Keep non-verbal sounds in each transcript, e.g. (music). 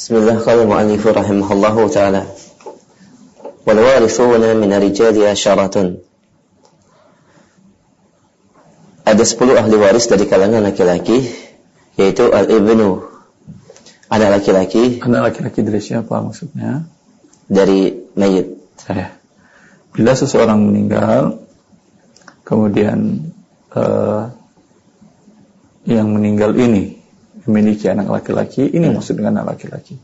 Bismillah qala mu'allif rahimahullahu taala. Wal warithuna min rijali asyaratun. Ada 10 ahli waris dari kalangan laki-laki yaitu al-ibnu anak laki-laki Anak laki-laki dari siapa maksudnya? dari mayit. Saya. Bila seseorang meninggal, kemudian eh, yang meninggal ini memiliki anak laki-laki, ini maksud dengan anak laki-laki.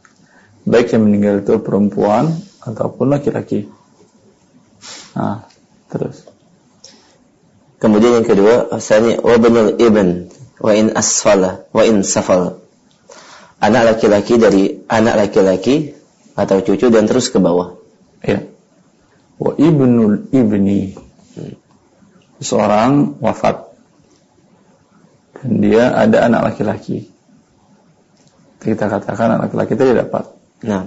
Baik yang meninggal itu perempuan ataupun laki-laki. Nah, terus. Kemudian yang kedua, asani wabnul ibn wa in asfala wa in safal. Anak laki-laki dari anak laki-laki atau cucu dan terus ke bawah. Ya. Wa ibnul ibni. Seorang wafat. Dan dia ada anak laki-laki. Kita katakan anak laki-laki tidak dapat. Nah,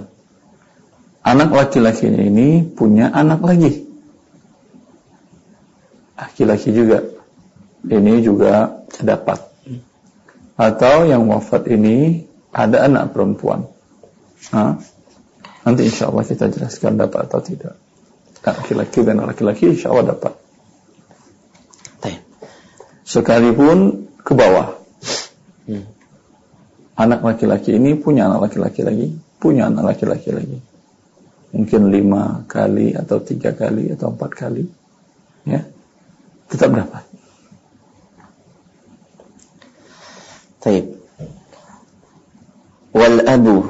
Anak laki-lakinya ini punya anak lagi. Laki-laki juga. Ini juga dapat. Atau yang wafat ini ada anak perempuan. Nah, nanti insya Allah kita jelaskan dapat atau tidak. Laki-laki dan laki-laki insya Allah dapat. Sekalipun ke bawah. Hmm. Anak laki-laki ini punya anak laki-laki lagi, punya anak laki-laki lagi. Mungkin lima kali atau tiga kali atau empat kali. Ya, tetap dapat. Baik. Wal abu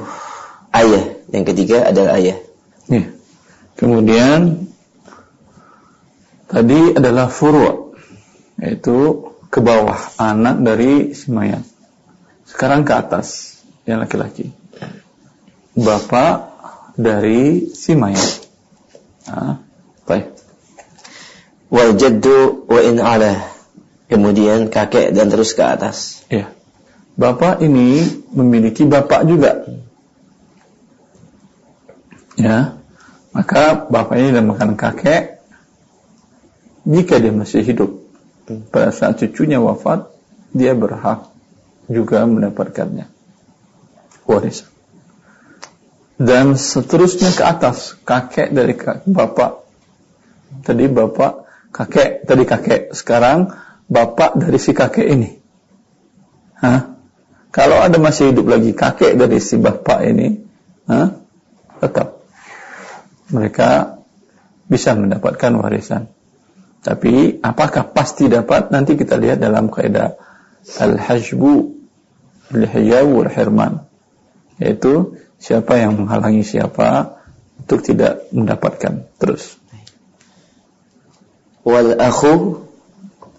ayah. Yang ketiga adalah ayah. Ya. Kemudian tadi adalah furu' yaitu ke bawah anak dari si mayat. Sekarang ke atas yang laki-laki. Bapak dari si mayat. Nah, baik. Wal jaddu wa in ala. Kemudian kakek dan terus ke atas. Ya. Bapak ini memiliki bapak juga. Ya. Maka bapak ini dinamakan kakek jika dia masih hidup. Pada saat cucunya wafat, dia berhak juga mendapatkannya. Warisan. Dan seterusnya ke atas, kakek dari bapak. Tadi bapak, kakek, tadi kakek. Sekarang bapak dari si kakek ini. Hah? Kalau ada masih hidup lagi kakek dari si bapak ini, hah? tetap mereka bisa mendapatkan warisan. Tapi apakah pasti dapat? Nanti kita lihat dalam kaidah al-hajbu al-hijaw wal hirman. Yaitu siapa yang menghalangi siapa untuk tidak mendapatkan. Terus. Wal akhu.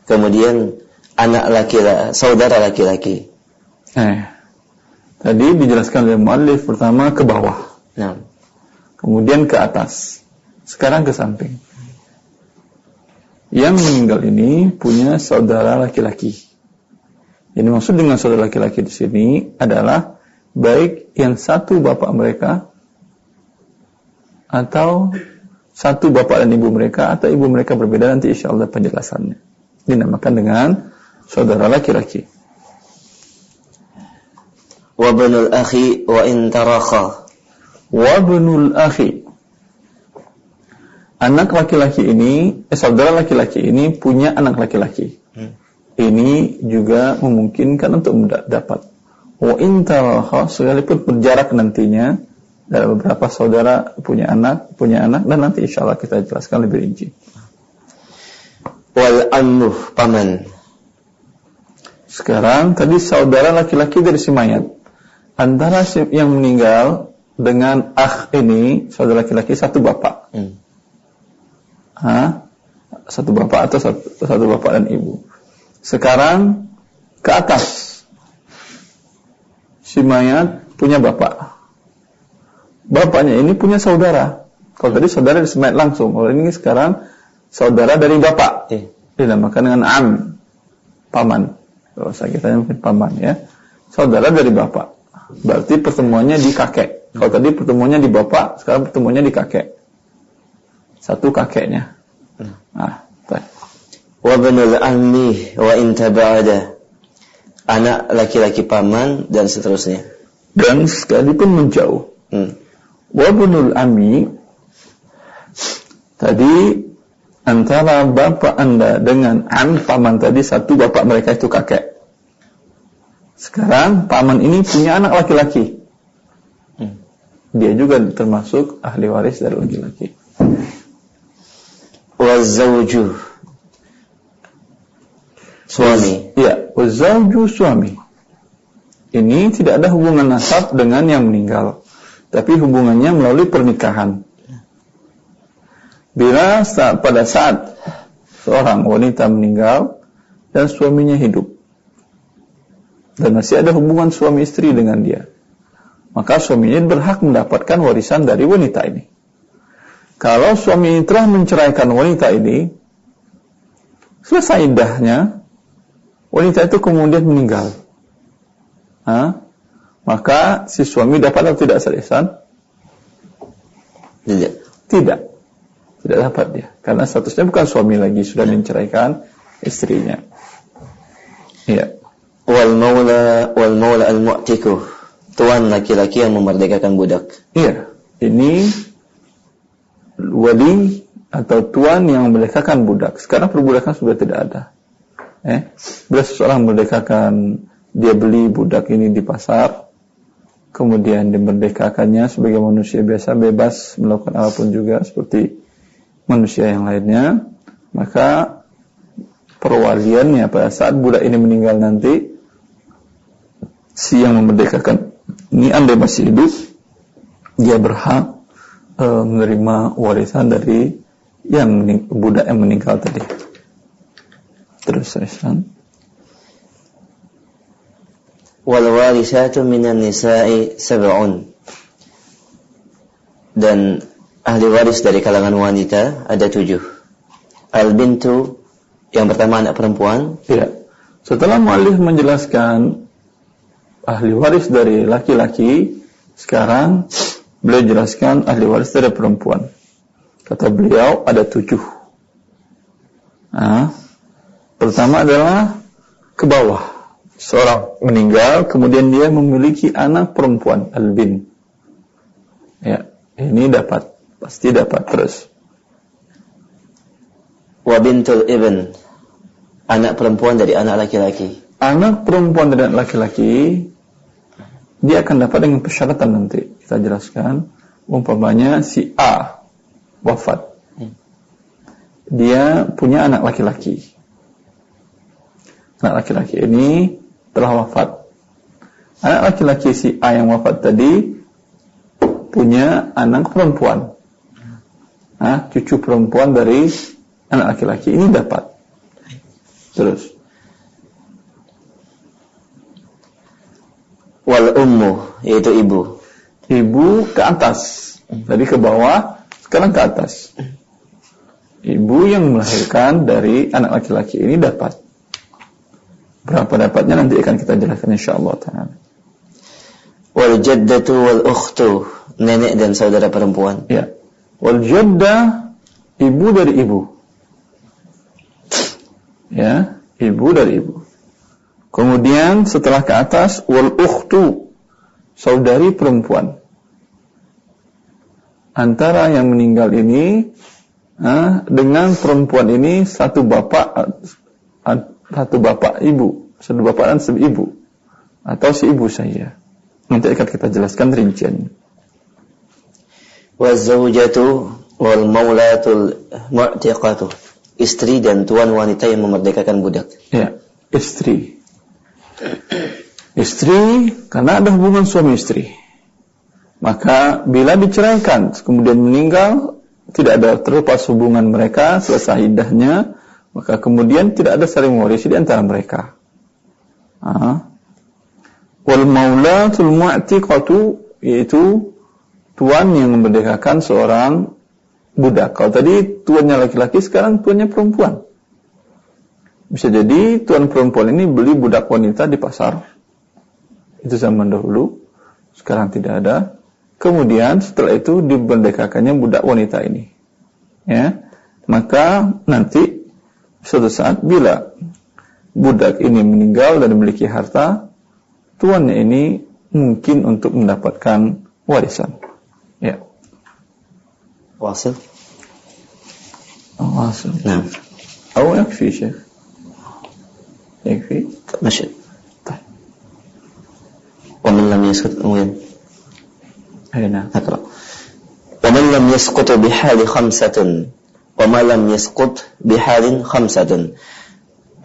Kemudian anak laki-laki, saudara laki-laki. Eh, tadi dijelaskan oleh muallif pertama ke bawah, Nah, kemudian ke atas, sekarang ke samping. Yang meninggal ini punya saudara laki-laki. Yang dimaksud dengan saudara laki-laki di sini adalah baik yang satu bapak mereka atau satu bapak dan ibu mereka atau ibu mereka berbeda nanti insya Allah penjelasannya. Dinamakan dengan saudara laki-laki. wa banul akhi wa in tarakha. Wabnul akhi. Anak laki-laki ini, eh, saudara laki-laki ini punya anak laki-laki. Ini juga memungkinkan untuk menda- dapat. Wa in tarakha, sekalipun berjarak nantinya, ada beberapa saudara punya anak, punya anak, dan nanti insya Allah kita jelaskan lebih rinci. Wal ammu paman. Sekarang tadi saudara laki-laki dari si mayat. Antara si yang meninggal dengan akh ini, saudara laki-laki satu bapak. Hmm. Hah? Satu bapak atau satu, satu bapak dan ibu. Sekarang ke atas. Si mayat punya bapak. Bapaknya ini punya saudara. Kalau tadi saudara dari si mayat langsung. Kalau ini sekarang saudara dari bapak. Eh, Dinamakan dengan am. Paman. Kalau saya kita mungkin paman ya. Saudara dari bapak. Berarti pertemuannya di kakek. Kalau tadi pertemuannya di bapak, sekarang pertemuannya di kakek. Satu kakeknya. Nah, baik. wa banul ammi wa in tabada. Anak laki-laki paman dan seterusnya. dan sekalipun menjauh. Hmm. Wabunul ami tadi antara bapak anda dengan an paman tadi satu bapak mereka itu kakek. Sekarang paman ini punya anak laki-laki. Hmm. Dia juga termasuk ahli waris dari laki-laki. Wazawju suami. Ya, wazawju suami. Ini tidak ada hubungan nasab dengan yang meninggal, tapi hubungannya melalui pernikahan. Bila saat, pada saat seorang wanita meninggal dan suaminya hidup, dan masih ada hubungan suami istri dengan dia, maka suaminya berhak mendapatkan warisan dari wanita ini. Kalau suami telah menceraikan wanita ini, selesai idahnya, wanita itu kemudian meninggal ha? maka si suami dapat atau tidak seriusan? Tidak. Tidak. Tidak dapat dia. Karena statusnya bukan suami lagi, sudah menceraikan istrinya. Iya. Wal maula wal maula al mu'tiku. Tuan laki-laki yang memerdekakan budak. Iya. Ini wali atau tuan yang memerdekakan budak. Sekarang perbudakan sudah tidak ada. Eh, bila seseorang memerdekakan dia beli budak ini di pasar, kemudian dimerdekakannya sebagai manusia biasa bebas melakukan apa pun juga seperti manusia yang lainnya, maka perwaliannya pada saat budak ini meninggal nanti, si yang memerdekakan ini andai masih hidup, dia berhak e, menerima warisan dari yang budak yang meninggal tadi. Terus, Rizwan wal warisatu minan nisa'i sab'un. Dan ahli waris dari kalangan wanita ada tujuh. Al bintu yang pertama anak perempuan. Ya setelah mualif menjelaskan ahli waris dari laki-laki sekarang beliau jelaskan ahli waris dari perempuan. Kata beliau ada tujuh. Nah, pertama adalah ke bawah. Seorang meninggal kemudian dia memiliki anak perempuan albin. Ya ini dapat pasti dapat terus. Wa bintul ibn. Anak perempuan dari anak laki-laki. Anak perempuan dari anak laki-laki dia akan dapat dengan persyaratan nanti. Kita jelaskan umpamanya si A wafat. Dia punya anak laki-laki anak laki-laki ini telah wafat. Anak laki-laki si A yang wafat tadi punya anak perempuan. Nah, cucu perempuan dari anak laki-laki ini dapat. Terus. Wal ummu, yaitu ibu. Ibu ke atas. Tadi ke bawah, sekarang ke atas. Ibu yang melahirkan dari anak laki-laki ini dapat. Berapa dapatnya nanti akan kita jelaskan insyaallah taala. Wal jaddatu wal ukhtu, nenek dan saudara perempuan. Ya. Wal jaddah ibu dari ibu. Ya, ibu dari ibu. Kemudian setelah ke atas wal ukhtu, saudari perempuan. Antara yang meninggal ini ah, dengan perempuan ini satu bapak satu bapak ibu, satu bapak dan satu ibu atau si ibu saya. Nanti akan kita jelaskan rincian. Wazawjatu wal maulatul mu'tiqatu. Istri dan tuan wanita yang memerdekakan budak. Ya, istri. Istri karena ada hubungan suami istri. Maka bila diceraikan kemudian meninggal tidak ada terlepas hubungan mereka selesai idahnya maka kemudian tidak ada saling mewarisi di antara mereka. Wal maulatul mu'tiqatu yaitu tuan yang memerdekakan seorang budak. Kalau tadi tuannya laki-laki, sekarang tuannya perempuan. Bisa jadi tuan perempuan ini beli budak wanita di pasar. Itu zaman dahulu. Sekarang tidak ada. Kemudian setelah itu dimerdekakannya budak wanita ini. Ya. Maka nanti suatu saat bila budak ini meninggal dan memiliki harta, tuannya ini mungkin untuk mendapatkan warisan. Ya. واصل واصل نعم أو يكفي شيخ يكفي مشي طيب ومن لم يسكت وين أي نعم اقرأ ومن لم يسقط بحال خمسة وما لم يسقط بحال خمسة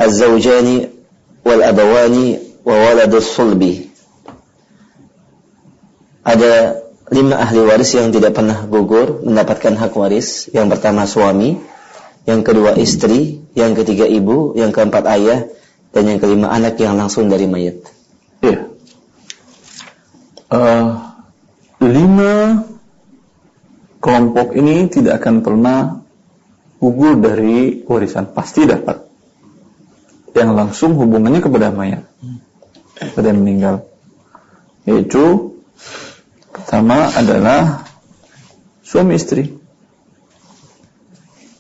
الزوجان والأبوان وولد الصلب ada lima ahli waris yang tidak pernah gugur mendapatkan hak waris. Yang pertama suami, yang kedua istri, yang ketiga ibu, yang keempat ayah, dan yang kelima anak yang langsung dari mayat. Iya. Uh, lima kelompok ini tidak akan pernah gugur dari warisan, pasti dapat. Yang langsung hubungannya kepada mayat, kepada yang meninggal. Yaitu pertama adalah suami istri.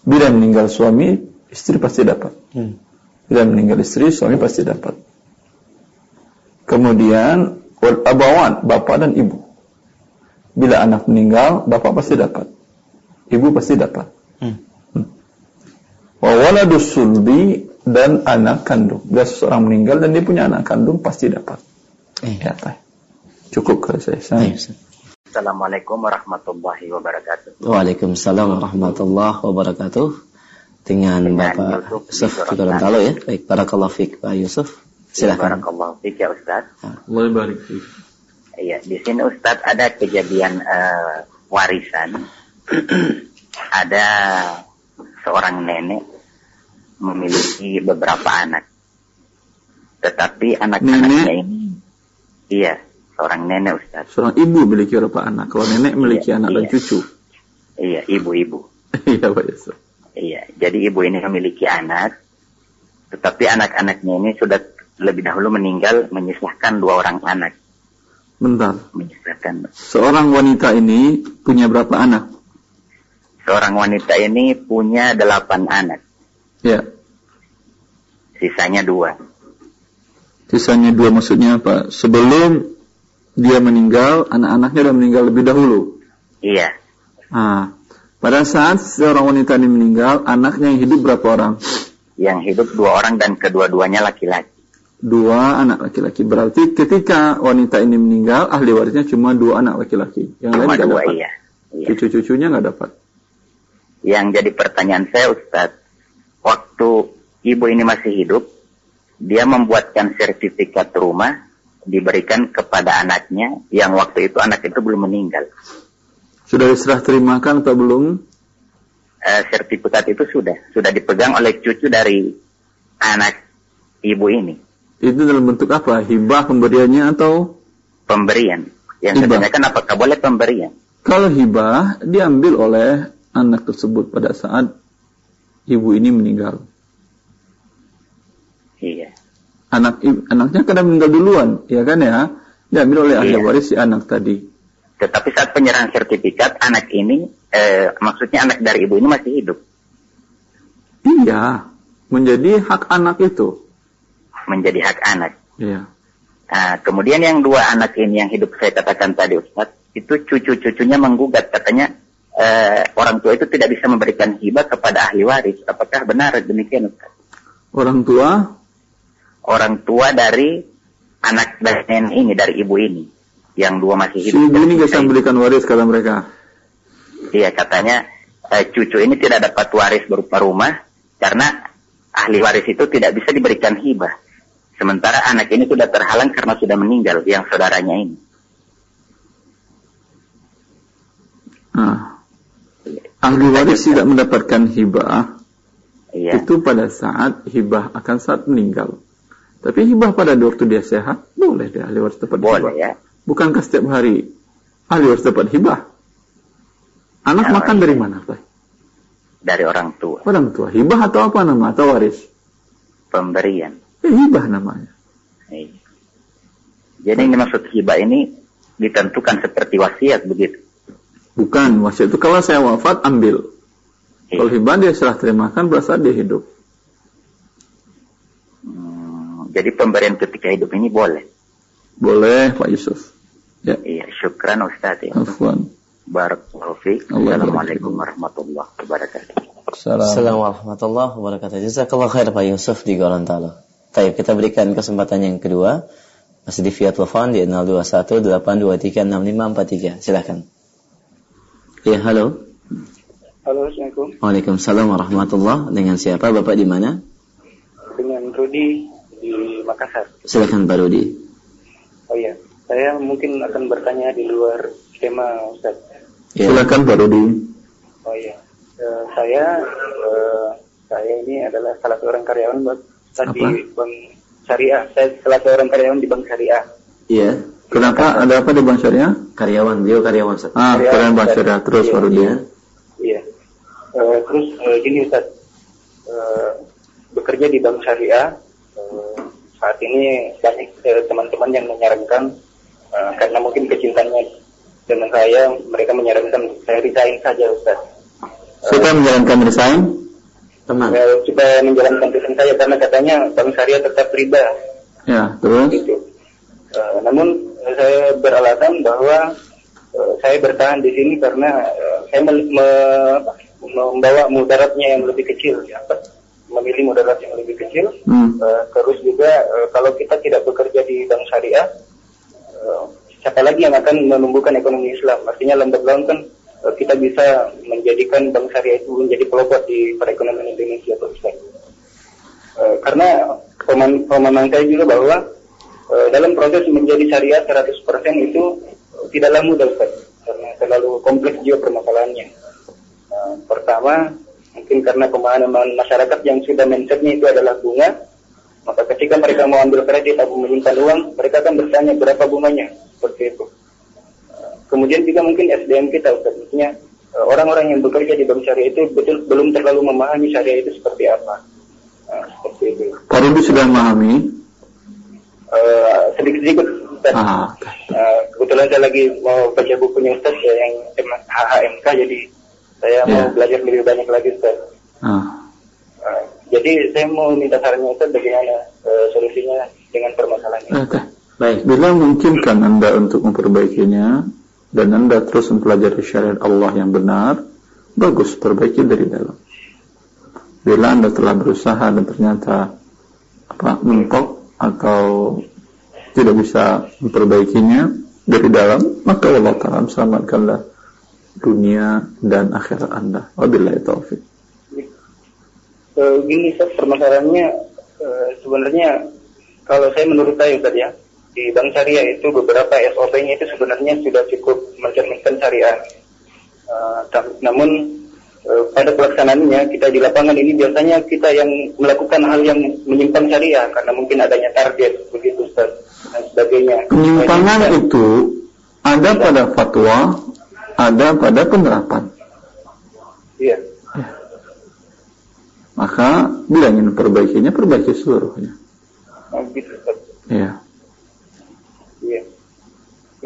Bila meninggal suami, istri pasti dapat. Hmm. Bila meninggal istri, suami pasti dapat. Kemudian wal abawan, bapak dan ibu. Bila anak meninggal, bapak pasti dapat. Ibu pasti dapat. Hmm. Wa waladus sulbi dan anak kandung. Bila seseorang meninggal dan dia punya anak kandung pasti dapat. Eh. Ya, Pak. Cukup kalau saya. Saya. Assalamualaikum warahmatullahi wabarakatuh. Waalaikumsalam warahmatullahi wabarakatuh. Dengan Dengan Bapak Yusuf di Yusuf di Gorontalo. Ya. Baik, barakallahu fiik Pak Yusuf. Silakan. Barakallahu fiik ya Ustaz. Allah barik. Iya, di sini Ustaz ada kejadian eh, warisan. (coughs) ada seorang nenek memiliki beberapa anak. Tetapi anak-anaknya ini iya, seorang nenek Ustaz. Seorang ibu memiliki berapa anak? Kalau nenek memiliki Iya, anak dan iya. cucu. Iya, ibu-ibu. (laughs) Iya, Pak Yusuf. Iya, jadi ibu ini memiliki anak, tetapi anak-anaknya ini sudah lebih dahulu meninggal menyisahkan dua orang anak. Bentar. Menyisahkan Seorang wanita ini punya berapa anak? seorang wanita ini punya delapan anak, Ya. sisanya dua. Sisanya dua maksudnya apa? Sebelum dia meninggal, anak-anaknya sudah meninggal lebih dahulu. Iya, Ah, pada saat seorang wanita ini meninggal, anaknya yang hidup berapa orang? yang hidup dua orang dan kedua-duanya laki-laki. Dua anak laki-laki. Berarti ketika wanita ini meninggal, ahli warisnya cuma dua anak laki-laki. Yang lain Cuma nggak dua, dapat. iya. iya. Cucu-cucunya nggak dapat. Yang jadi pertanyaan saya Ustadz, waktu ibu ini masih hidup, dia membuatkan sertifikat rumah diberikan kepada anaknya yang waktu itu anak itu belum meninggal. Sudah diserah terimakan atau belum? Eh, sertifikat itu sudah sudah dipegang oleh cucu dari anak ibu ini Itu dalam bentuk apa? Hibah pemberiannya atau pemberian. Yang Hibah. saya tanyakan apakah boleh pemberian? kalau hibah diambil oleh anak tersebut pada saat ibu ini meninggal. Iya. Anak anaknya kadang meninggal duluan, ya kan ya? Diambil oleh ahli Iya. waris si anak tadi. Tetapi saat penyerahan sertifikat anak ini, eh, maksudnya anak dari ibu ini masih hidup, Iya, menjadi hak anak itu. menjadi hak anak. Iya. Nah, kemudian yang dua anak ini yang hidup saya katakan tadi Ustaz, itu cucu-cucunya menggugat katanya eh, orang tua itu tidak bisa memberikan hibah kepada ahli waris. Apakah benar demikian Ustaz? Orang tua Orang tua dari anak dari nenek ini dari ibu ini yang dua masih si hidup. ibu ini bisa memberikan waris kata mereka. Iya katanya eh, cucu ini tidak dapat waris berupa rumah karena ahli waris itu tidak bisa diberikan hibah. Sementara anak ini sudah terhalang karena sudah meninggal yang saudaranya ini. Nah, ahli waris tidak mendapatkan hibah Iya. itu pada saat hibah akan saat meninggal. Tapi hibah pada waktu dia sehat boleh deh ahli waris dapat hibah. Boleh ya. Bukankah setiap hari ahli waris dapat hibah? Anak Ya, makan iya. dari mana, Pak? Dari orang tua. Orang tua. Hibah atau apa nama? Atau waris? Pemberian. Ya, hibah namanya. Iya. Jadi yang dimaksud hibah ini ditentukan seperti wasiat begitu. Bukan, wasiat itu kalau saya wafat ambil. Iya. Kalau hibah dia serah terimakan berasa dia hidup. Hmm, jadi pemberian ketika hidup ini boleh. Boleh Pak Yusuf. Ya. Iya, syukran Ustaz ya. Afwan. Barakallahu fiik. Allah Assalamualaikum warahmatullahi wabarakatuh. Salam. Assalamualaikum warahmatullahi wabarakatuh. Jazakallah khair Pak Yusuf di Gorontalo. Baik, kita berikan kesempatan yang kedua. Masih di via telepon di 021 823 6543. Silakan. Ya, halo. Halo, Assalamualaikum. Waalaikumsalam warahmatullahi Dengan siapa? Bapak di mana? Dengan Rudi di Makassar. Silakan Pak Rudi. Oh iya, saya mungkin akan bertanya di luar tema Ustaz. Ya. Silakan Pak Rudi. Oh iya, Eh, saya eh, saya ini adalah salah seorang karyawan buat Ustaz di Apa? Bank Syariah. Saya salah seorang karyawan di Bank Syariah. Iya. Kenapa? Ada apa di Bank Syariah? Karyawan, beliau karyawan Ustaz. Ah, kalian Bank. Syariah. Terus Iya, Rudi. Iya. Iya. Eh, terus eh, gini Ustaz, Eh, bekerja di Bank Syariah eh, saat ini banyak eh, teman-teman yang menyarankan eh, karena mungkin kecintanya dengan saya, mereka menyarankan saya resign saja Ustaz. Siapa yang menjalankan resign? Teman. Eh, supaya menjalankan tujuan saya karena katanya Bank Syariah tetap riba Ya, terus? gitu. Eh, namun eh, saya beralasan bahwa eh, saya bertahan di sini karena eh, saya me- apa, membawa mudaratnya yang lebih kecil, ya, memilih mudarat yang lebih kecil. Hmm. Eh, terus juga eh, kalau kita tidak bekerja di bank syariah, eh, siapa lagi yang akan menumbuhkan ekonomi Islam? Artinya lambat laun kan eh, kita bisa menjadikan bank syariah itu menjadi pelopor di perekonomian Indonesia, Ustaz. Eh, karena pemahaman saya juga bahwa dalam proses menjadi syariah 100% itu eh, tidaklah mudah Ustaz. Karena terlalu kompleks juga permasalahannya. Nah, pertama mungkin karena pemahaman masyarakat yang sudah mindsetnya itu adalah bunga maka ketika mereka mau ambil kredit atau menyimpan uang mereka akan bertanya berapa bunganya. Seperti itu. Eh, kemudian juga mungkin SDM kita maksudnya eh, orang-orang yang bekerja di bank syariah itu betul belum terlalu memahami syariah itu seperti apa. Nah, seperti itu. Rudi sudah memahami? Eh, sedikit-sedikit Ustaz. Ah, Eh, kebetulan saya lagi mau baca bukunya Ustaz ya, yang HHMK jadi saya mau Ya. belajar lebih banyak lagi Ustaz. ah. Eh, jadi saya mau minta sarannya Ustaz bagaimana eh, solusinya dengan permasalahan ini. Oke. Baik. Bila memungkinkan Anda untuk memperbaikinya dan Anda terus mempelajari syariat Allah yang benar, bagus perbaiki dari dalam. Bila Anda telah berusaha dan ternyata apa mentok atau tidak bisa memperbaikinya dari dalam, maka Allah Ta'ala selamatkanlah dunia dan akhirat Anda. Wabillahi taufik. Eh, gini Ustaz permasalahannya eh, sebenarnya kalau saya menurut saya Ustaz ya di Bank Syariah itu beberapa SOP-nya itu sebenarnya sudah cukup mencerminkan syariah. Eh, namun pada pelaksanaannya kita di lapangan ini biasanya kita yang melakukan hal yang menyimpang syariah karena mungkin adanya target begitu Ustaz dan sebagainya. Penyimpangan ini, itu ada pada fatwa, ada pada penerapan. Iya. Maka bila ingin memperbaikinya, perbaiki seluruhnya. Oh, gitu. Iya.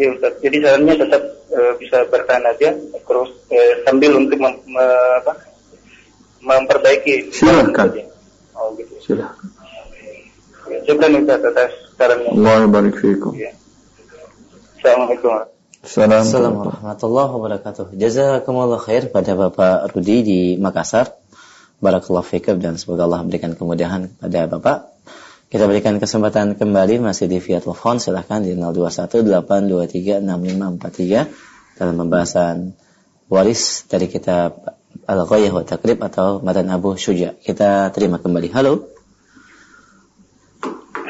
Iya Ustaz. Jadi sarannya tetap eh, bisa bertahan aja terus eh, sambil untuk mem- me- apa, memperbaiki. Silakan. Oh gitu. Silahkan. Ya, Syukran Ustaz atas sarannya. Allah barik fiikum. Assalamualaikum. Assalamualaikum. Assalamualaikum warahmatullahi wabarakatuh. Jazakumullah khair pada Bapak Rudi di Makassar. Barakallahu fikum dan semoga Allah berikan kemudahan pada Bapak. Kita berikan kesempatan kembali masih di via telepon silahkan di 0218236543 dalam pembahasan waris dari kitab Al-Ghayah wa Takrib atau Matan Abu Syuja. Kita terima kembali. Halo.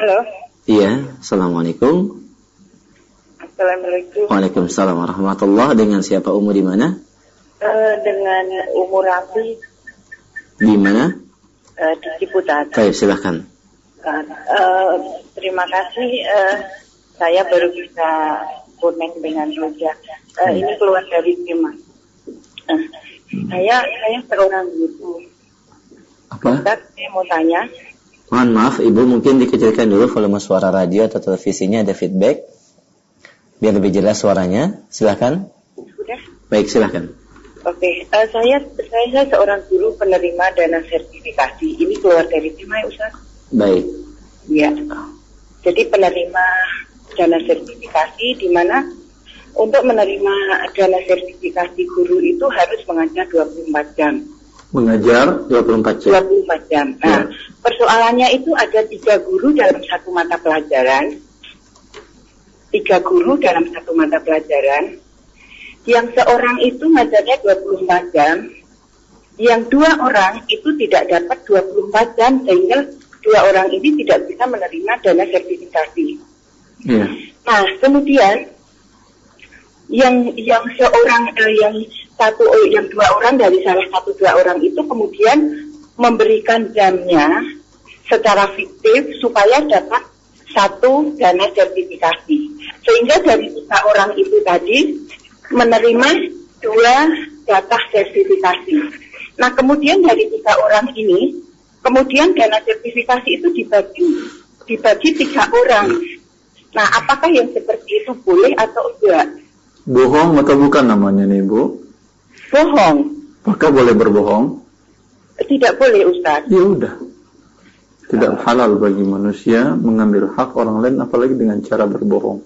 Halo, Iya, Assalamualaikum. Assalamualaikum. Waalaikumsalam warahmatullahi Dengan siapa umur di mana? Eh, dengan umur Rafi Di mana? eh, di Ciputat. Baik, silahkan. Eh, terima kasih. eh, saya baru bisa connect dengan Roja. Eh, ini keluar dari tema. Eh, saya saya seorang guru. Apa? Ustaz, saya mau tanya. Mohon maaf, Ibu mungkin dikecilkan dulu volume suara radio atau televisinya ada feedback. Biar lebih jelas suaranya. Silahkan. Sudah? Baik, silahkan. Oke, eh, saya, saya saya seorang guru penerima dana sertifikasi. Ini keluar dari tema ya Ustaz? Baik. Iya. Jadi penerima dana sertifikasi di mana untuk menerima dana sertifikasi guru itu harus mengajar 24 jam. Mengajar 24 jam. 24 jam. Nah, persoalannya itu ada tiga guru dalam satu mata pelajaran. Tiga guru dalam satu mata pelajaran. Yang seorang itu ngajarnya 24 jam. Yang dua orang itu tidak dapat 24 jam sehingga dua orang ini tidak bisa menerima dana sertifikasi. Iya. Nah, kemudian yang yang seorang eh, yang satu eh, yang dua orang dari salah satu dua orang itu kemudian memberikan jamnya secara fiktif supaya dapat satu dana sertifikasi. Sehingga dari tiga orang itu tadi menerima dua data sertifikasi. Nah, kemudian dari tiga orang ini, kemudian dana sertifikasi itu dibagi dibagi tiga orang. Nah, apakah yang seperti itu boleh atau enggak? Bohong atau bukan namanya nih Bu? Bohong. Apakah boleh berbohong? Tidak boleh, Ustaz. Ya udah. Tidak halal bagi manusia mengambil hak orang lain apalagi dengan cara berbohong.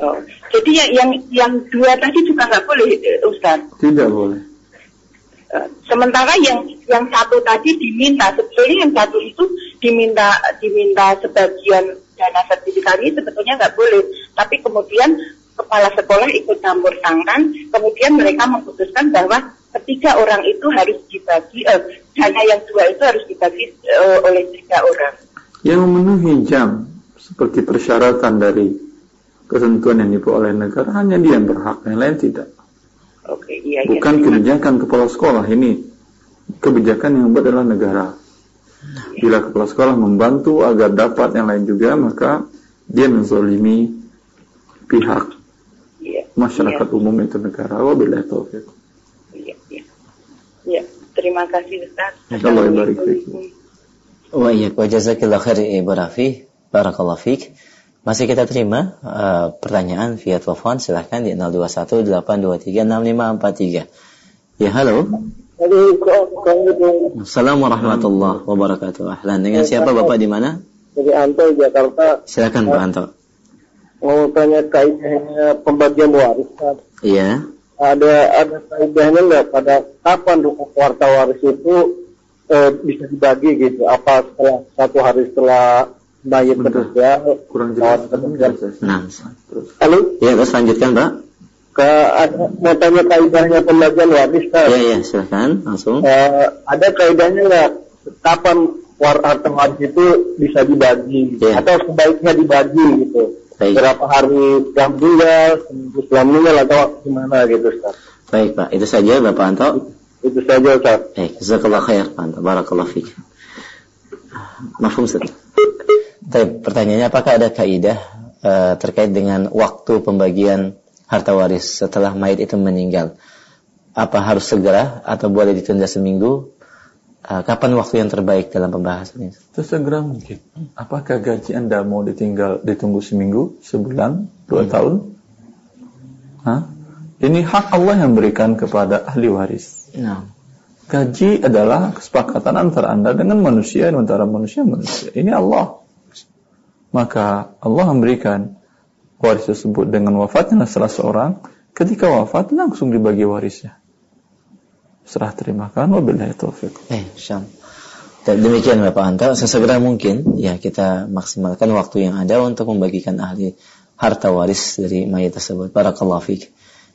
Oh. Jadi yang, yang yang dua tadi juga nggak boleh, eh, Ustaz. Tidak boleh. Eh, Sementara yang yang satu tadi diminta, sebetulnya yang satu itu diminta diminta sebagian dana sertifikat ini sebetulnya nggak boleh. Tapi kemudian kepala sekolah ikut campur tangan, kemudian mereka memutuskan bahwa ketiga orang itu harus dibagi, eh, dana yang dua itu harus dibagi eh, oleh tiga orang. Yang memenuhi jam seperti persyaratan dari ketentuan yang dibuat oleh negara hanya dia yang berhak, yang lain tidak. Oke, iya. iya. Bukan kebijakan kepala sekolah ini. Kebijakan yang buat adalah negara. Bila kepala sekolah membantu agar dapat yang lain juga, maka dia menzolimi pihak Iya. masyarakat umum itu negara. Wabillahi taufiq. Iya, iya. Iya, terima kasih Ustaz. Allah barik fiik. Wa iyyak wa jazakillah khair Ibu Rafi. Barakallahu fiik. Masih kita terima uh, pertanyaan via telepon silahkan di 0218236543. Ya halo. Assalamualaikum warahmatullahi wabarakatuh. Ahlan dengan siapa Bapak di mana? Dari Anto Jakarta Silakan Pak Anto. mau tanya kaidahnya pembagian waris. Iya. ada ada kaidahnya nggak pada kapan rukuk warta waris itu eh, bisa dibagi gitu apa setelah satu hari setelah mayat meninggal Kurang jelas. Nah. Terus. halo Ya, terus lanjutkan Pak. ke ada- mau tanya kaidahnya pembagian waris Pak. Ya, ya, silakan langsung. Eh, ada kaidahnya nggak kapan war harta waris itu bisa dibagi Iya. atau sebaiknya dibagi gitu Baik. berapa hari setelah meninggal seminggu setelah meninggal atau gimana gitu Ustaz Baik, Pak. Itu saja Bapak Anto. itu saja Ustaz Baik, jazakallah khair Pak Anto. Barakallah fiik. Mafhum Ustaz. Baik, pertanyaannya apakah ada kaidah eh, terkait dengan waktu pembagian harta waris setelah mayat itu meninggal? Apa harus segera atau boleh ditunda seminggu? Eh, kapan waktu yang terbaik dalam pembahasan ini? Sesegera mungkin. Apakah gaji Anda mau ditinggal ditunggu seminggu, sebulan, dua tahun? Hah? Ini hak Allah yang berikan kepada ahli waris. Nah, Gaji adalah kesepakatan antara Anda dengan manusia dan antara manusia manusia. Ini Allah. Maka Allah memberikan waris tersebut dengan wafatnya salah seorang. Ketika wafat langsung dibagi warisnya. Serah terimakan wabillahi taufiq. eh, demikian Bapak Anto, sesegera mungkin ya kita maksimalkan waktu yang ada untuk membagikan ahli harta waris dari mayat tersebut. Barakallahu fiik.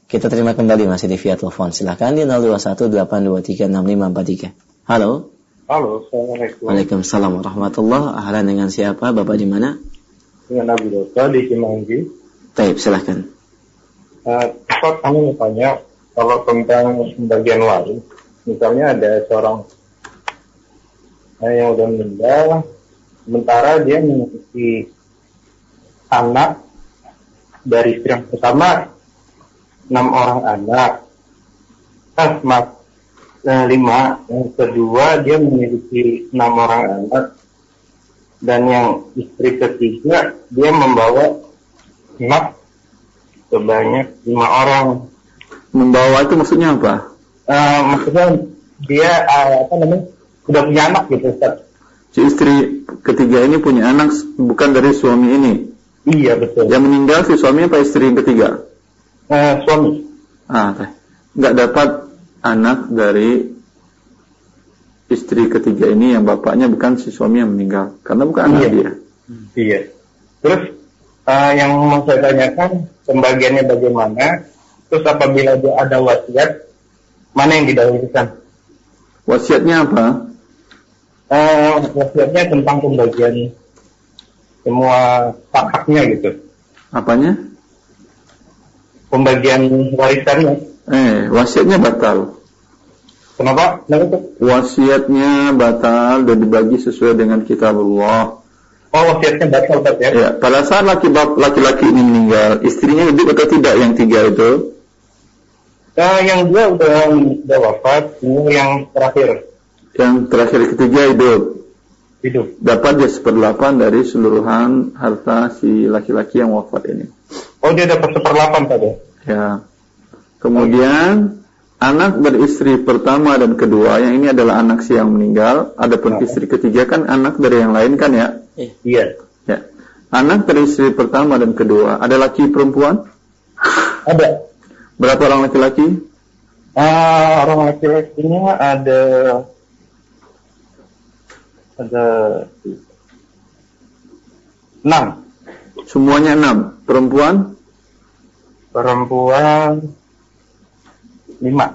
Kita terima kembali masih di via telepon. Silahkan di 0218236543. Halo. halo assalamualaikum Waalaikumsalam warahmatullahi Ahlan dengan siapa? Bapak di mana? Dengan Nabi Dosa di Simanggi Taib, silahkan. uh, Ustaz kami mau tanya kalau tentang pembagian waris misalnya ada seorang eh, yang udah meninggal sementara dia memiliki anak dari istri yang pertama enam orang anak. Eh, maaf eh, lima yang kedua dia memiliki enam orang anak dan yang istri ketiga dia membawa anak sebanyak lima orang Membawa itu maksudnya apa? Eh, maksudnya dia eh, apa namanya udah punya anak gitu Ustaz. Si istri ketiga ini punya anak bukan dari suami ini. Iya betul. Yang meninggal si suami apa istri yang ketiga? Eh, suami. Ah, nggak dapat anak dari istri ketiga ini yang bapaknya bukan si suami yang meninggal, karena bukan anak Iya. dia. Iya. Terus eh, yang mau saya tanyakan pembagiannya bagaimana? Terus apabila dia ada wasiat, mana yang didahulukan? Wasiatnya apa? Eh, wasiatnya tentang pembagian semua hak-haknya gitu. Apanya? Pembagian warisannya. Eh, wasiatnya batal. Kenapa? Kenapa? Wasiatnya batal dan dibagi sesuai dengan kitabullah. Oh, wasiatnya batal Ustaz ya? Ya, pada saat laki laki-laki ini meninggal, istrinya hidup atau tidak yang tiga itu? Eh, yang dua udah, udah wafat, ini yang terakhir Yang terakhir ketiga hidup. hidup. Dapat dia seperdelapan dari seluruhan harta si laki-laki yang wafat ini. Oh, dia dapat seperlapan tadi. Ya. Kemudian anak beristri pertama dan kedua, yang ini adalah anak si yang meninggal. Adapun istri ketiga kan anak dari yang lain kan ya? Iya. Ya. Anak dari istri pertama dan kedua, ada laki perempuan? Ada. Berapa orang laki-laki? Ah, orang laki-lakinya ada ada enam Semuanya enam. Perempuan? perempuan lima.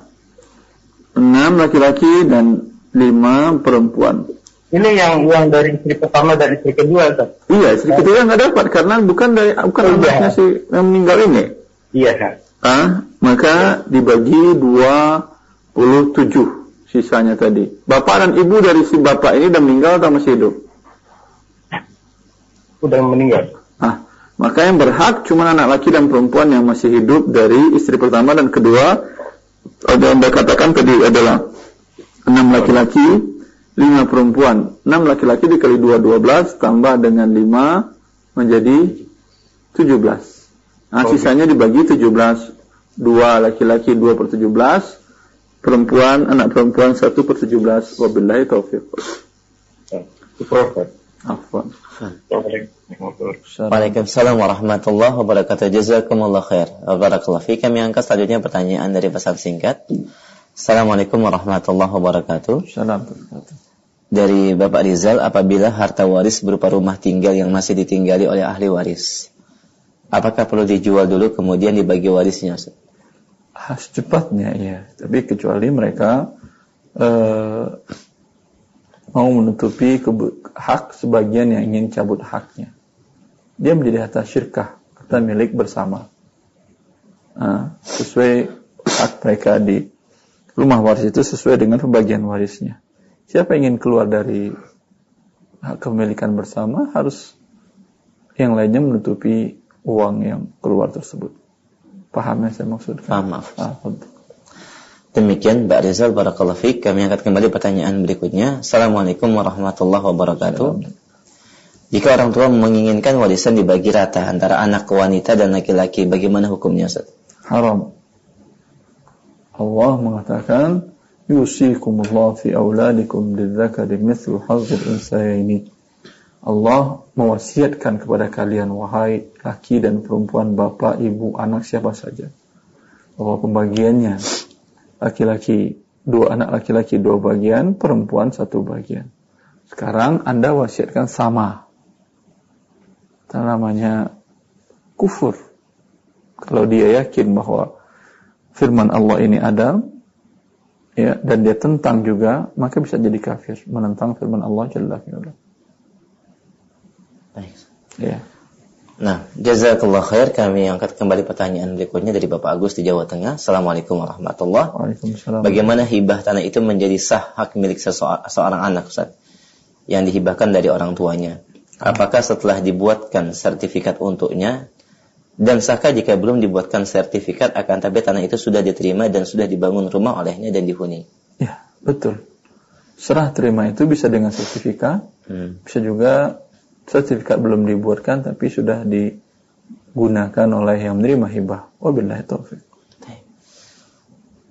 Enam laki-laki dan lima perempuan. Ini yang yang dari istri pertama dan istri kedua, Ustaz. Iya, istri ketiga nggak dapat karena bukan dari bukan Oh, anaknya si yang meninggal ini. Iya, Kak. Ah, maka dibagi 27 sisanya tadi. Bapak dan ibu dari si bapak ini udah meninggal atau masih hidup? Udah meninggal. Ah, maka yang berhak cuma anak laki dan perempuan yang masih hidup dari istri pertama dan kedua. Ada yang katakan tadi adalah enam laki-laki, lima perempuan. Enam laki-laki dikali dua dua belas tambah dengan lima menjadi tujuh belas. Nah, Oke. sisanya dibagi tujuh belas. Dua laki-laki dua per tujuh belas, perempuan anak perempuan satu per tujuh belas. Wabillahi taufiq. Super, Ustaz. Afwan. Waalaikumsalam warahmatullahi wabarakatuh. Jazakumullah khair. Barakallahu fi. Kami angkat selanjutnya pertanyaan dari pesan singkat. Assalamualaikum warahmatullahi wabarakatuh. Salam. Dari Bapak Rizal, apabila harta waris berupa rumah tinggal yang masih ditinggali oleh ahli waris, apakah perlu dijual dulu kemudian dibagi warisnya? Ah, secepatnya ya tapi kecuali mereka eh, mau menutupi hak sebagian yang ingin cabut haknya. Dia menjadi harta syirkah harta milik bersama. Ah, sesuai hak mereka di rumah waris itu sesuai dengan pembagian warisnya. Siapa yang ingin keluar dari hak kepemilikan bersama harus yang lainnya menutupi uang yang keluar tersebut. Paham yang saya maksudkan? Paham, maaf. Ah. Demikian Mbak Rizal Barakallahu Fik. Kami angkat kembali pertanyaan berikutnya. Assalamualaikum warahmatullahi wabarakatuh. Jika orang tua menginginkan warisan dibagi rata antara anak wanita dan laki-laki, bagaimana hukumnya Ustaz? haram. Allah mengatakan yusikumullah fi auladikum lidzakari mithlu hazzil unsayaini. Allah mewasiatkan kepada kalian wahai laki dan perempuan, bapak, ibu, anak siapa saja bahwa pembagiannya laki-laki dua anak laki-laki dua bagian, perempuan satu bagian. Sekarang Anda wasiatkan sama. Itu namanya kufur. Kalau dia yakin bahwa firman Allah ini ada, ya, dan dia tentang juga, maka bisa jadi kafir, menentang firman Allah Jalla fi'ala. Baik. Ya. Nah, jazakallah khair. Kami angkat kembali pertanyaan berikutnya dari Bapak Agus di Jawa Tengah. Assalamualaikum warahmatullahi Waalaikumsalam. Bagaimana hibah tanah itu menjadi sah hak milik sesua- seorang anak Ustaz? Yang dihibahkan dari orang tuanya. Apakah setelah dibuatkan sertifikat untuknya dan sahkah jika belum dibuatkan sertifikat akan tapi tanah itu sudah diterima dan sudah dibangun rumah olehnya dan dihuni? Ya, betul. Serah terima itu bisa dengan sertifikat, Hmm. bisa juga sertifikat belum dibuatkan tapi sudah digunakan oleh yang menerima hibah. Wabillahi taufik.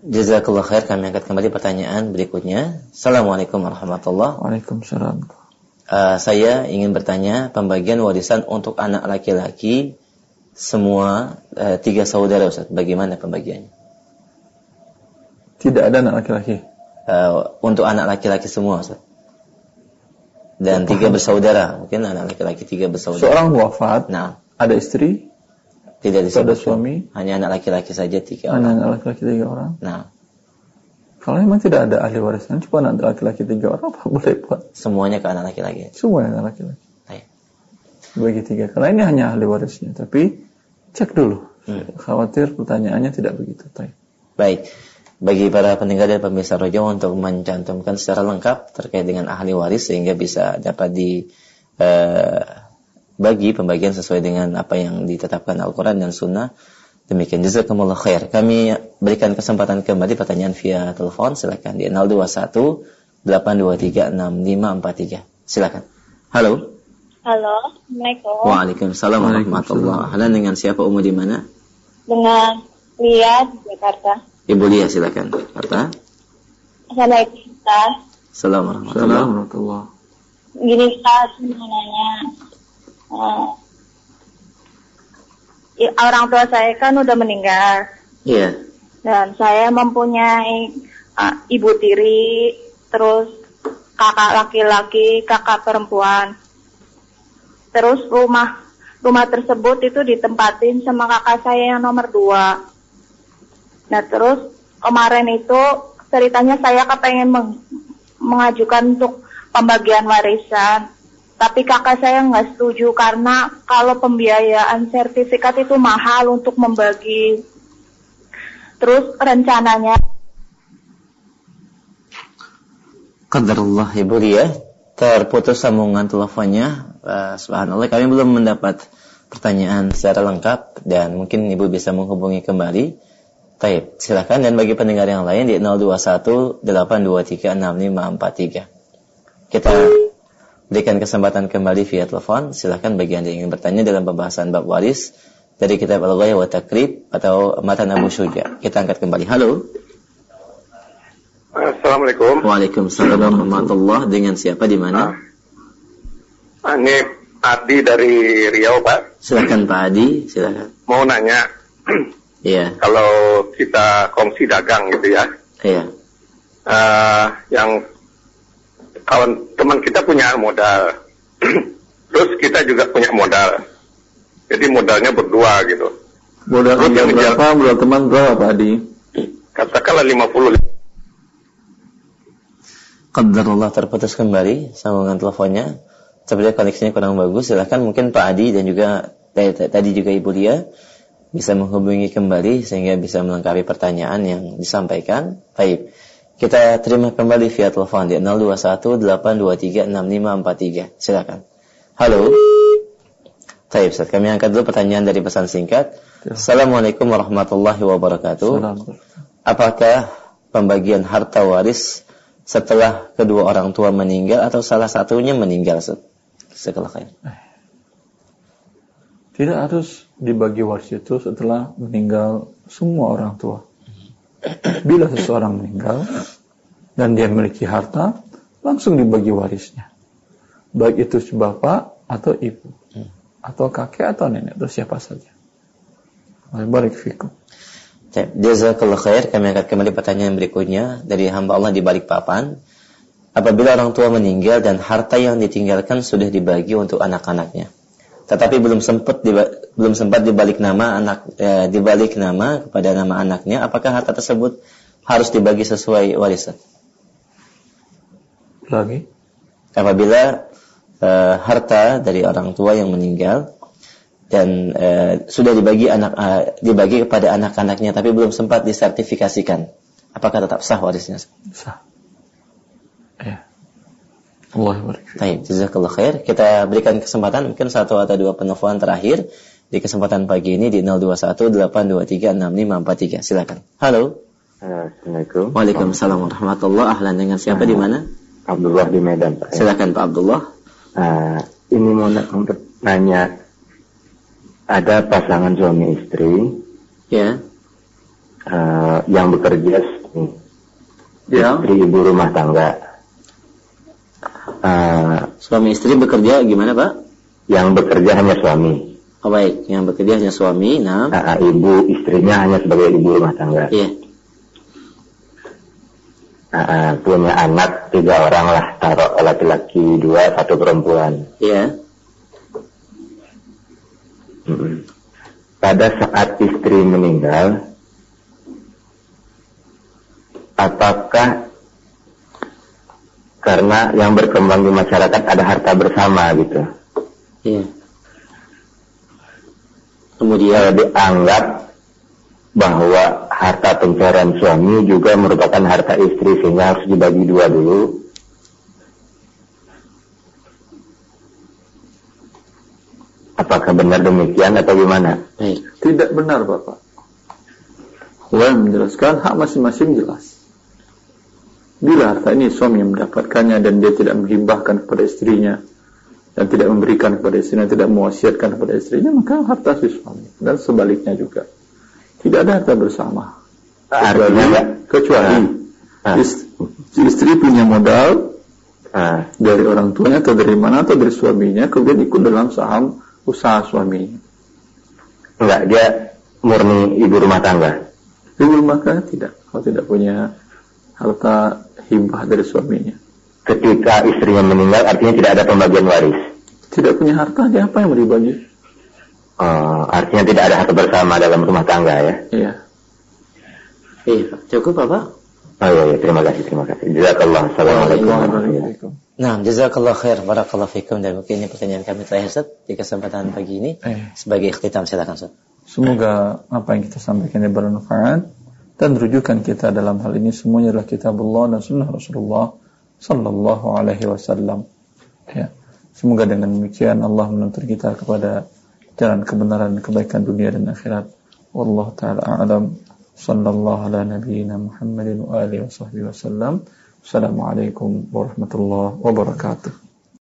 Jazakallah khair. Kami angkat kembali pertanyaan berikutnya. Assalamualaikum warahmatullahi Waalaikumsalam. Uh, saya ingin bertanya pembagian warisan untuk anak laki-laki semua uh, tiga saudara Ustaz. Bagaimana pembagiannya? Tidak ada anak laki-laki. Uh, untuk anak laki-laki semua Ustaz. Dan tiga bersaudara, mungkin anak laki-laki tiga bersaudara. Seorang wafat, Nah, ada istri, tidak ada disebut. suami, Hanya anak laki-laki saja tiga orang. anak laki-laki tiga orang. Nah, Kalau memang tidak ada ahli warisnya, cuma anak laki-laki tiga orang, apa boleh buat? semuanya ke anak laki-laki. Semua anak laki-laki. Baik. Bagi tiga. Kalau ini hanya ahli warisnya, tapi cek dulu. Hmm. Khawatir pertanyaannya tidak begitu. Baik. Baik. Bagi para pendengar dan pemirsa rojo untuk mencantumkan secara lengkap terkait dengan ahli waris sehingga bisa dapat di eh, bagi pembagian sesuai dengan apa yang ditetapkan Al-Quran dan Sunnah. Demikian jazakumullah khair. Kami berikan kesempatan kembali pertanyaan via telepon. Silakan di 021 823 6543. Silakan. Halo. Halo, Assalamualaikum. Waalaikumsalam warahmatullahi Ahlan dengan siapa umum di mana? Dengan Lia di Jakarta. Ibu Lia silakan. Kata. Assalamualaikum, Ustaz. Assalamualaikum warahmatullahi Gini, Ustaz, mau nanya. Eh, i- orang tua saya kan udah meninggal. Iya. Dan saya mempunyai eh, ibu tiri, terus kakak laki-laki, kakak perempuan. Terus rumah rumah tersebut itu ditempatin sama kakak saya yang nomor dua. Nah terus kemarin itu ceritanya saya kepengen meng- mengajukan untuk pembagian warisan. Tapi kakak saya nggak setuju karena kalau pembiayaan sertifikat itu mahal untuk membagi. Terus rencananya Qadarullah Ibu Lia terputus sambungan teleponnya. Eh, subhanallah kami belum mendapat pertanyaan secara lengkap dan mungkin Ibu bisa menghubungi kembali. Taib, silakan dan bagi pendengar yang lain di 021 823 6543. Kita berikan kesempatan kembali via telepon. Silakan bagi Anda yang ingin bertanya dalam pembahasan bab waris dari kitab Al-Ghayah wa Takrib atau Matan Abu Syuja. Kita angkat kembali. Halo. Assalamualaikum. Waalaikumsalam warahmatullah. Dengan siapa di mana? Ah, Ini Adi dari Riau, Pak. Silakan Pak Adi, silakan. Mau nanya, Iya, kalau kita kongsi dagang gitu ya, iya. eh, yang kawan teman kita punya modal, (clears throat) terus kita juga punya modal. Jadi modalnya berdua gitu. Modal Terus yang berapa? Modal teman berapa Pak Adi? Katakanlah 50 Qadarullah terputus kembali sambungan teleponnya. Sepertinya koneksinya kurang bagus. Silahkan mungkin Pak Adi dan juga t- tadi juga Ibu Lia bisa menghubungi kembali sehingga bisa melengkapi pertanyaan yang disampaikan. Baik. Kita terima kembali via telepon di 021 823 6543. Silakan. Halo. Baik, Ustaz. Kami angkat dulu pertanyaan dari pesan singkat. Assalamualaikum warahmatullahi wabarakatuh. Apakah pembagian harta waris setelah kedua orang tua meninggal atau salah satunya meninggal Ustaz? setelah kaya? Tidak harus dibagi waris itu setelah meninggal semua orang tua. Bila seseorang meninggal dan dia memiliki harta, langsung dibagi warisnya. Baik itu si bapak atau ibu, atau kakek atau nenek atau siapa saja. Baik fikum. Jazakallah khair. Kami akan kembali pertanyaan berikutnya dari hamba Allah di balik papan. Apabila orang tua meninggal dan harta yang ditinggalkan sudah dibagi untuk anak-anaknya, tetapi belum sempat belum sempat dibalik nama anak eh, dibalik nama kepada nama anaknya, apakah harta tersebut harus dibagi sesuai warisan? Lagi. apabila eh, harta dari orang tua yang meninggal dan eh, sudah dibagi anak eh, dibagi kepada anak-anaknya tapi belum sempat disertifikasikan apakah tetap sah warisnya Sah. Ya. Allah. Baik, jazakallah khair. Kita berikan kesempatan mungkin satu atau dua penelpon terakhir di kesempatan pagi ini di 0218236543. Silakan. Halo. Assalamualaikum. Waalaikumsalam warahmatullahi Ahlan dengan siapa di mana? Abdullah di Medan, Pak. Silakan Pak Abdullah. Ah, ini mau nanya, ada pasangan suami istri Ya. ah, yang bekerja Ya. istri ibu rumah tangga. Ah, Suami istri bekerja gimana, Pak? yang bekerja hanya suami. Oh, baik, yang bekerja hanya suami, nah. Nah, ibu istrinya hanya sebagai ibu rumah tangga. Iya. Nah, punya anak tiga orang lah, taruh laki-laki dua, satu perempuan. Iya. Mm-mm. Pada saat istri meninggal, apakah karena yang berkembang di masyarakat ada harta bersama gitu? Iya. Kemudian dianggap bahwa harta pencarian suami juga merupakan harta istri sehingga harus dibagi dua dulu. Apakah benar demikian atau gimana? Tidak benar Bapak. Yang menjelaskan hak masing-masing jelas. Bila harta ini suami yang mendapatkannya dan dia tidak menghibahkan kepada istrinya dan tidak memberikan kepada istrinya, tidak mewasiatkan kepada istrinya, maka harta si suami dan sebaliknya juga. Tidak ada harta bersama. Artinya Kecuali, enggak? kecuali Ah. ist- istri punya modal Nah, dari orang tuanya atau dari mana atau dari suaminya kemudian ikut dalam saham usaha suaminya. enggak, dia murni ibu rumah tangga. Ibu rumah tangga tidak, kalau tidak punya harta hibah dari suaminya. Ketika istrinya meninggal artinya tidak ada pembagian waris. Tidak punya harta, dia apa yang mau dibagi? Eh, artinya tidak ada harta bersama dalam rumah tangga ya. Iya. Iya, cukup Bapak? Oh iya, iya, terima kasih, terima kasih. Jazakallah. Assalamualaikum warahmatullahi. Nah, jazakallah khair, barakallahu fikum dan mungkin ini pertanyaan kami terakhir Ustaz di kesempatan pagi ini Eh. sebagai ikhtitam silakan Ustaz. Semoga apa yang kita sampaikan ini bermanfaat dan rujukan kita dalam hal ini semuanya adalah kitabullah dan sunnah Rasulullah sallallahu alaihi wasallam. Ya. Semoga dengan demikian Allah menuntun kita kepada jalan kebenaran kebaikan dunia dan akhirat. Wallahu taala a'lam. Sallallahu ala nabiyyina Muhammadin wa alihi wasallam. Assalamualaikum warahmatullahi wabarakatuh.